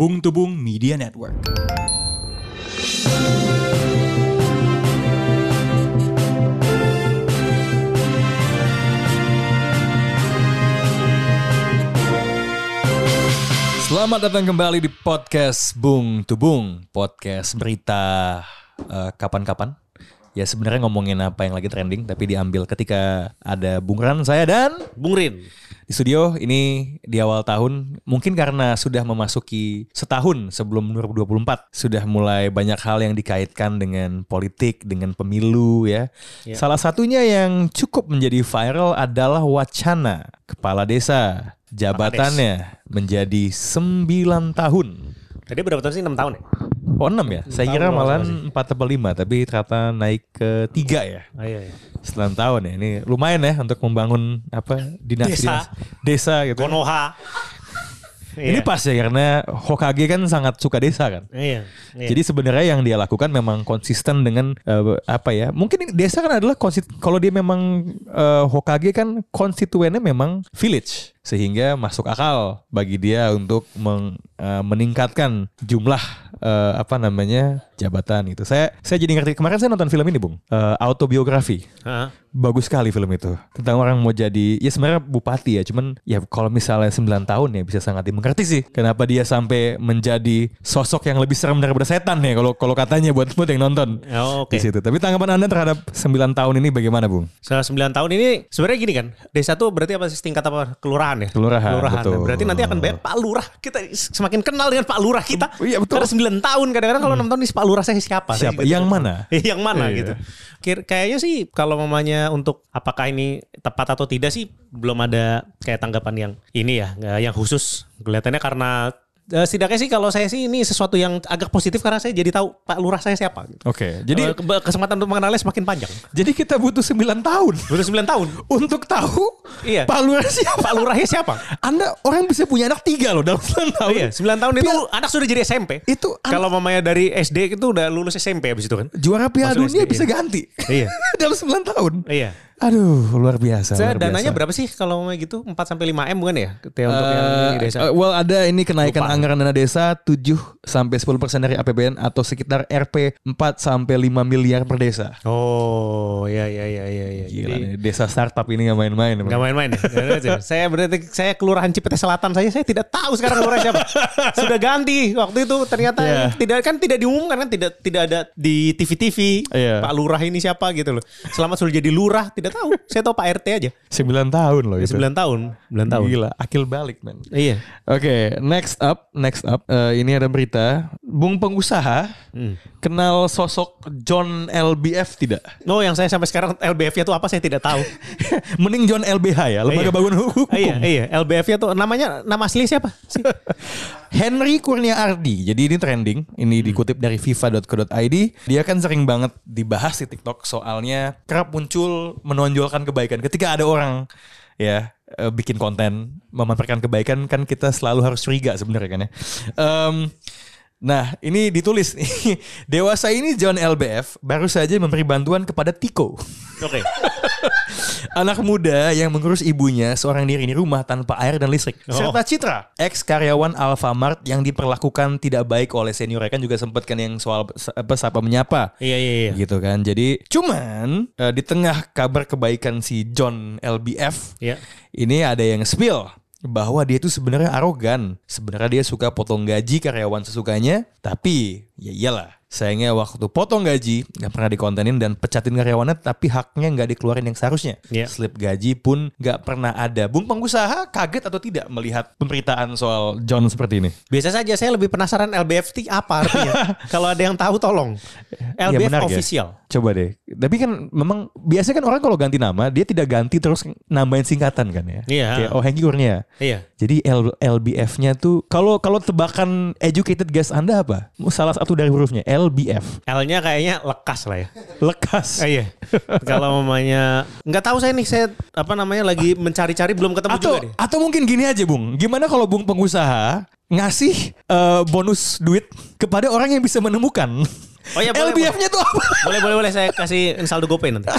Bung Tubung Media Network. Selamat datang kembali di podcast Bung Tubung, podcast berita eh, kapan-kapan. Ya sebenarnya ngomongin apa yang lagi trending, tapi diambil ketika ada Bung Ran, saya dan Bung Rin. di studio ini di awal tahun mungkin karena sudah memasuki setahun sebelum 2024 sudah mulai banyak hal yang dikaitkan dengan politik dengan pemilu ya. Ya. Salah satunya yang cukup menjadi viral adalah wacana kepala desa jabatannya menjadi 9 tahun. Tadi berapa tahun sih? 6 tahun ya? Oh 6 ya? Saya kira malah 4 atau 5 tapi ternyata naik ke 3 ya. Oh, iya, iya. Setelah tahun ya. Ini lumayan ya untuk membangun apa dinasti Desa. desa gitu. Konoha. Ini Iya. pas ya karena Hokage kan sangat suka desa kan. Iya. iya. Jadi sebenarnya yang dia lakukan memang konsisten dengan eh, apa ya? Mungkin desa kan adalah kalau dia memang eh, Hokage kan konstituennya memang village sehingga masuk akal bagi dia untuk meng- eh, meningkatkan jumlah eh, apa namanya jabatan itu. Saya saya jadi ngerti kemarin saya nonton film ini, Bung. Eh, autobiografi. Hah? Bagus sekali film itu tentang orang mau jadi ya sebenarnya bupati ya cuman ya kalau misalnya 9 tahun ya bisa sangat dimengerti sih kenapa dia sampai menjadi sosok yang lebih serem daripada setan ya kalau kalau katanya buat buat yang nonton Oh, di Oke. situ tapi tanggapan anda terhadap 9 tahun ini bagaimana Bung? Setelah 9 tahun ini sebenarnya gini kan. Desa tuh berarti apa sih tingkat apa? Kelurahan ya? Kelurahan, betul. Nah, Berarti nanti akan banyak Pak Lurah. Kita semakin kenal dengan Pak Lurah kita. Iya, betul. Karena 9 tahun kadang-kadang kalau 6 tahun nih Pak Lurah saya siapa? Siapa? juga Yang mana? tahu. yang mana Iya. gitu. Kayaknya sih kalau mamanya untuk apakah ini tepat atau tidak sih belum ada kayak tanggapan yang ini ya, yang khusus. Kelihatannya karena eh, setidaknya sih kalau saya sih ini sesuatu yang agak positif karena saya jadi tahu Pak Lurah saya siapa. gitu. Oke jadi Eh, ke- kesempatan untuk mengenalnya semakin panjang. jadi kita butuh 9 tahun Udah 9 tahun. untuk tahu Iya. Pak Lurah siapa Pak Lurahnya siapa? Anda orang bisa punya anak tiga loh dalam 9 tahun iya, 9 tahun itu anak sudah jadi SMP. Itu kalau mamanya dari SD itu udah lulus SMP habis itu kan? juara Piala Dunia SD, bisa iya. ganti Iya. dalam 9 tahun Iya. Aduh, luar biasa. Saya luar dananya biasa. berapa sih kalau mau gitu? 4 sampai 5 M bukan ya? Ketika untuk yang Eh, ini desa. eh, well ada ini kenaikan Lupa. anggaran dana desa 7 sampai 10 persen dari APBN atau sekitar Rp 4 sampai 5 miliar per desa. Oh, iya iya iya iya iya. Gila Jadi nih, desa startup ini nggak main-main. Gak main-main ya? Saya berarti saya kelurahan Cipete Selatan saja saya tidak tahu sekarang kelurahan siapa. Sudah ganti waktu itu ternyata Iya. tidak kan tidak diumumkan kan tidak tidak ada di TV-TV Iya. Pak Lurah ini siapa gitu loh. Selamat sudah jadi lurah tidak tahu. Saya tahu Pak RT aja. 9 tahun loh itu. 9 tahun, 9 tahun. Gila, akil balik men. Iya. Oke, next up, next up. Eh, ini ada berita, Bung pengusaha Hmm. kenal sosok John LBF tidak? No, yang saya sampai sekarang LBF-nya tuh apa saya tidak tahu. Mending John LBH ya, lembaga Iya. bangun hukum. Ah, iya, iya, LBF-nya tuh namanya nama asli siapa? Henry Kurnia Ardi. Jadi ini trending. Ini dikutip dari fifa.co.id. Dia kan sering banget dibahas di TikTok soalnya kerap muncul menonjolkan kebaikan. Ketika ada orang ya eh, bikin konten memamerkan kebaikan kan kita selalu harus curiga sebenarnya kan ya. Em, Nah ini ditulis nih Dewasa ini John LBF baru saja memberi bantuan kepada Tiko Oke. Anak muda yang mengurus ibunya seorang diri di rumah tanpa air dan listrik. Oh. Serta Citra, ex karyawan Alfamart yang diperlakukan tidak baik oleh senior kan juga sempat kan yang soal apa sapa menyapa. Iya, iya, iya. Gitu kan. Jadi cuman eh, di tengah kabar kebaikan si John LBF, Iya. ini ada yang spill bahwa dia itu sebenarnya arogan. Sebenarnya dia suka potong gaji karyawan sesukanya, tapi ya iyalah. Sayangnya waktu potong gaji nggak pernah dikontenin dan pecatin karyawannya, tapi haknya nggak dikeluarin yang seharusnya. Iya. Slip gaji pun nggak pernah ada. Bung pengusaha kaget atau tidak melihat pemberitaan soal John seperti ini? Biasa saja saya lebih penasaran LBFT apa artinya. Kalau ada yang tahu tolong. Iya, LBF ya. official. Coba deh. Tapi kan memang biasanya kan orang kalau ganti nama dia tidak ganti terus nambahin singkatan kan ya. Iya. Kayak oh Hengki Kurnia. Iya. Jadi L- LBF-nya tuh kalau kalau tebakan educated guess Anda apa? Salah satu dari hurufnya LBF. L-nya kayaknya lekas lah ya. Lekas. Ah, iya. Kalau mamanya nggak tahu saya nih saya apa namanya lagi mencari-cari belum ketemu Atau juga deh. atau mungkin gini aja, Bung. Gimana kalau Bung pengusaha ngasih eh, bonus duit kepada orang yang bisa menemukan? Oh iya, LBF-nya tuh apa? Boleh boleh boleh saya kasih saldo GoPay nanti.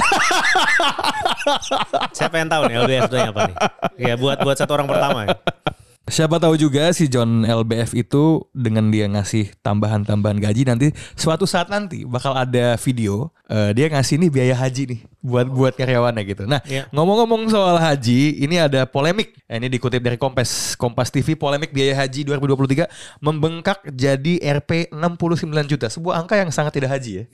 saya pengen tahu nih LBF itu apa nih. Ya buat buat satu orang pertama. Ya. Siapa tahu juga si John LBF itu dengan dia ngasih tambahan-tambahan gaji nanti suatu saat nanti bakal ada video eh, dia ngasih nih biaya haji nih buat buat karyawannya gitu. Nah, Iya. ngomong-ngomong soal haji, ini ada polemik. Eh, Ini dikutip dari Kompas Kompas TV polemik biaya haji 2023 membengkak jadi Rp 69 juta. Sebuah angka yang sangat tidak haji ya.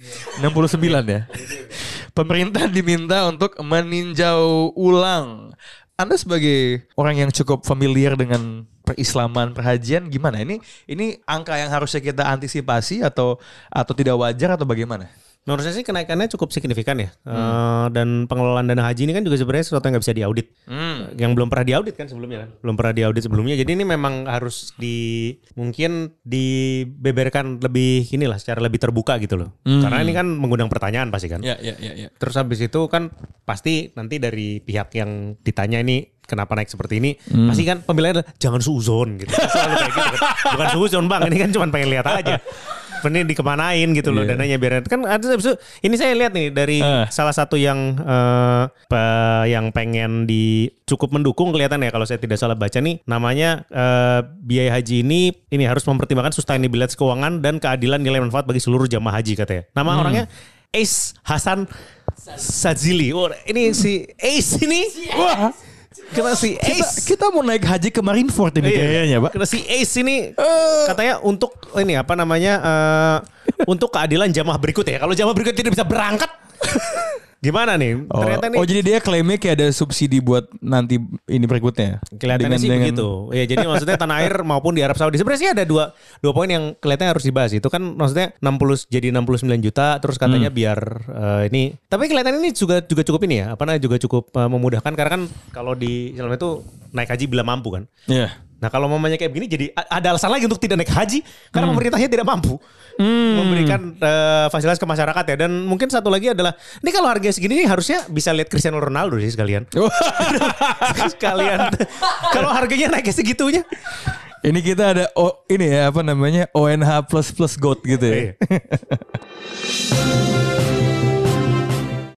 69 ya. Pemerintah diminta untuk meninjau ulang anda sebagai orang yang cukup familiar dengan perislaman perhajian gimana? Ini ini angka yang harusnya kita antisipasi atau atau tidak wajar atau bagaimana? Menurut saya sih kenaikannya cukup signifikan ya. Eh, dan pengelolaan dana haji ini kan juga sebenarnya sesuatu yang nggak bisa diaudit. Yang belum pernah diaudit kan sebelumnya kan. Belum pernah diaudit sebelumnya. Jadi ini memang harus di mungkin dibeberkan lebih inilah secara lebih terbuka gitu loh. Karena ini kan mengundang pertanyaan pasti kan. Ya ya ya ya. Terus habis itu kan pasti nanti dari pihak yang ditanya ini kenapa naik seperti ini pasti kan pemilihannya adalah jangan suzon gitu. Selalu kayak gitu kan. Bukan suzon bang, ini kan cuma pengen lihat aja. Ini dikemanain gitu loh Iya. dananya biar kan ada ini saya lihat nih dari Eh. salah satu yang eh, pe- yang pengen di cukup mendukung kelihatan ya kalau saya tidak salah baca nih namanya eh, biaya haji ini ini harus mempertimbangkan sustainability keuangan dan keadilan nilai manfaat bagi seluruh jamaah haji katanya. Nama orangnya Ace Hasan Sazili. Oh, ini si Ace ini. Wah. Kena si Kita, Ace. kita mau naik haji ke Marineford ini Iya. kayaknya, Pak. Karena si Ace ini katanya untuk ini apa namanya eh, untuk keadilan jamaah berikut ya. Kalau jamaah berikut tidak bisa berangkat, gimana nih? Oh, Ternyata nih oh, jadi dia klaimnya kayak ada subsidi buat nanti ini berikutnya. kelihatannya Dengan- sih dengan- begitu. Ya jadi maksudnya tanah air maupun di Arab Saudi. Sebenarnya sih ada dua dua poin yang kelihatannya harus dibahas. Itu kan maksudnya 60 jadi 69 juta terus katanya biar eh, ini tapi kelihatan ini juga juga cukup ini ya. Apa namanya juga cukup eh, memudahkan karena kan kalau di Islam itu naik haji bila mampu kan. Iya. Nah kalau mamanya kayak begini jadi ada alasan lagi untuk tidak naik haji karena pemerintahnya tidak mampu. Memberikan eh, fasilitas ke masyarakat ya. Dan mungkin satu lagi adalah ini kalau harga segini nih harusnya bisa lihat Cristiano Ronaldo sih sekalian. Sekalian. Kalau harganya naik segitunya. Ini kita ada oh, ini ya apa namanya ONH plus plus gold gitu ya. Iya.